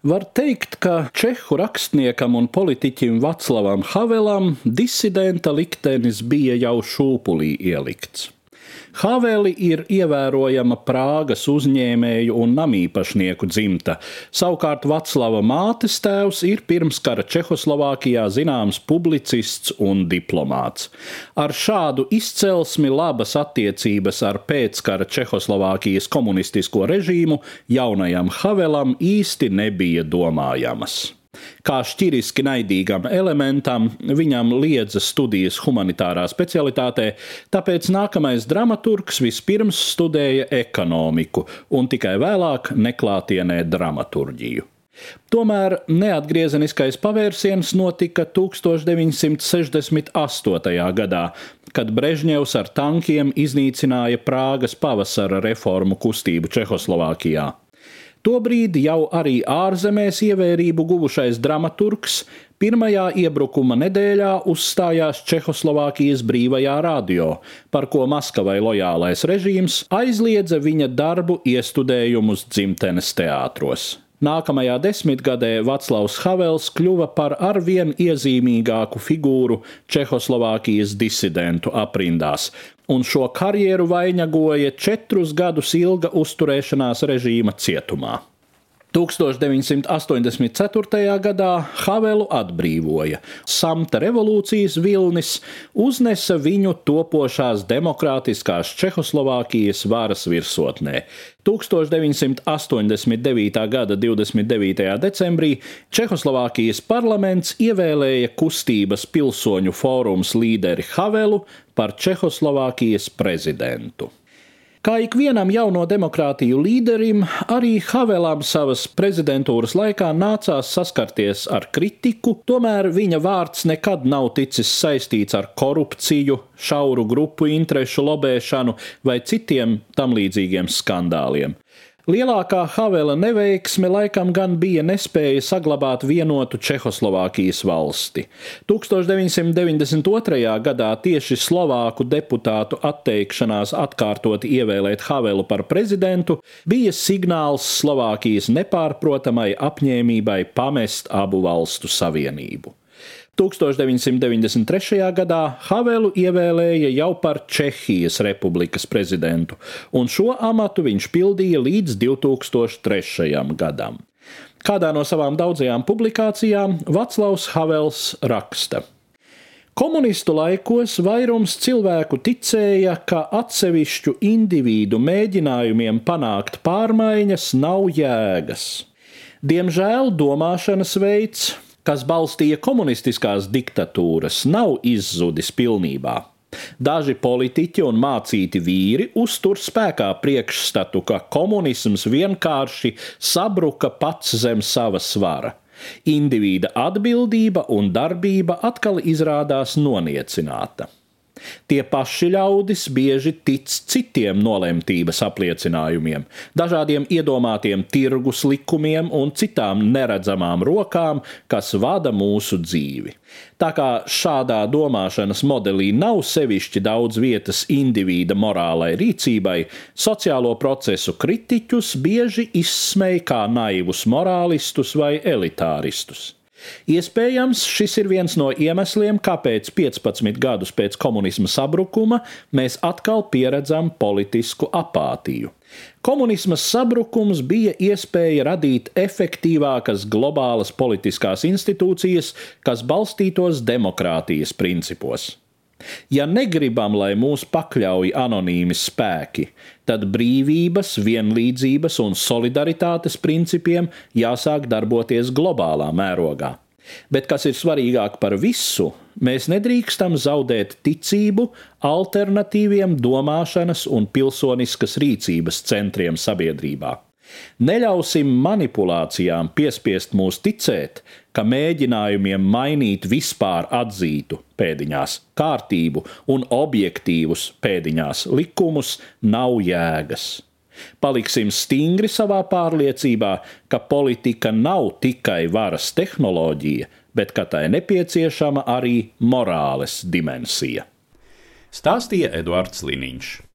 Var teikt, ka čehu rakstniekam un politiķim Vaclavam Havelam disidenta liktenis bija jau šūpulī ielikts. Haveli ir ievērojama Prāgas uzņēmēju un namīpašnieku dzimta, savukārt Vaclava mātes tēvs ir pirmskara Čehoslovākijā zināms publicists un diplomāts. Ar šādu izcelsmi labas attiecības ar pēckara Čehoslovākijas komunistisko režīmu jaunajam Havelam īsti nebija domājamas. Kā šķiriski naidīgam elementam, viņam liedza studijas humanitārā specialitātē, tāpēc nākamais dramaturgs vispirms studēja ekonomiku un tikai vēlāk neklātienē dramaturģiju. Tomēr neatgriezeniskais pavērsiens notika 1968. gadā, kad Brežņevs ar tankiem iznīcināja Prāgas pavasara reformu kustību Čehoslovākijā. Tobrīd jau arī ārzemēs ievērību guvušais dramaturgs pirmajā iebrukuma nedēļā uzstājās Čehoslovākijas brīvajā radio, par ko Maskavai lojālais režīms aizliedza viņa darbu iestudējumus dzimtenes teātros. Nākamajā desmitgadē Vaclavs Havels kļuva par arvien iezīmīgāku figūru Čehoslovākijas disidentu aprindās, un šo karjeru vainagoja četrus gadus ilga uzturēšanās režīma cietumā. 1984. gadā Havelu atbrīvoja. Samta revolūcijas vilnis uznesa viņu topošās demokrātiskās Čehoslovākijas varas virsotnē. 1989. gada 29. decembrī Čehoslovākijas parlaments ievēlēja kustības pilsoņu fórums līderi Havelu par Čehoslovākijas prezidentu. Kā ikvienam jauno demokrātiju līderim, arī Havelam savas prezidentūras laikā nācās saskarties ar kritiku, tomēr viņa vārds nekad nav ticis saistīts ar korupciju, šauru grupu interešu lobēšanu vai citiem tam līdzīgiem skandāliem. Lielākā Havela neveiksme laikam gan bija nespēja saglabāt vienotu Čehoslovākijas valsti. 1992. gadā tieši Slovāku deputātu atteikšanās atkārtot ievēlēt Havelu par prezidentu bija signāls Slovākijas nepārprotamai apņēmībai pamest abu valstu savienību. 1993. gadā Havelu ievēlēja jau par Čehijas republikas prezidentu, un šo amatu viņš pildīja līdz 2003. gadam. Kādā no savām daudzajām publikācijām Vaclavs Havels raksta. Komunistu laikos vairums cilvēku ticēja, ka atsevišķu individu mēģinājumiem panākt pārmaiņas nav jēgas. Diemžēl domāšanas veids, kas balstīja komunistiskās diktatūras, nav izzudis pilnībā. Daži politiķi un mācīti vīri uztur spēkā priekšstatu, ka komunisms vienkārši sabruka pats zem sava svara. Indivīda atbildība un darbība atkal izrādās noniecināta. Tie paši ļaudis bieži tic citiem nolemtības apliecinājumiem, dažādiem iedomātiem tirgus likumiem un citām neredzamām rokām, kas vada mūsu dzīvi. Tā kā šādā domāšanas modelī nav sevišķi daudz vietas indivīda morālai rīcībai, sociālo procesu kritiķus bieži izsmej kā naivus morālistus vai elitāristus. Iespējams, šis ir viens no iemesliem, kāpēc 15 gadus pēc komunisma sabrukuma mēs atkal pieredzam politisku apātiju. Komunisma sabrukums bija iespēja radīt efektīvākas globālas politiskās institūcijas, kas balstītos demokrātijas principos. Ja negribam, lai mūs pakļauj anonīmi spēki, tad brīvības, vienlīdzības un solidaritātes principiem jāsāk darboties globālā mērogā. Bet kas ir svarīgāk par visu, mēs nedrīkstam zaudēt ticību alternatīviem domāšanas un pilsoniskas rīcības centriem sabiedrībā. Neļausim manipulācijām piespiest mūs ticēt, ka mēģinājumiem mainīt vispār atzītu pēdiņās kārtību un objektīvus pēdiņās likumus nav jēgas. Paliksim stingri savā pārliecībā, ka politika nav tikai varas tehnoloģija, bet ka tai nepieciešama arī morāles dimensija. Stāstīja Eduards Liniņš.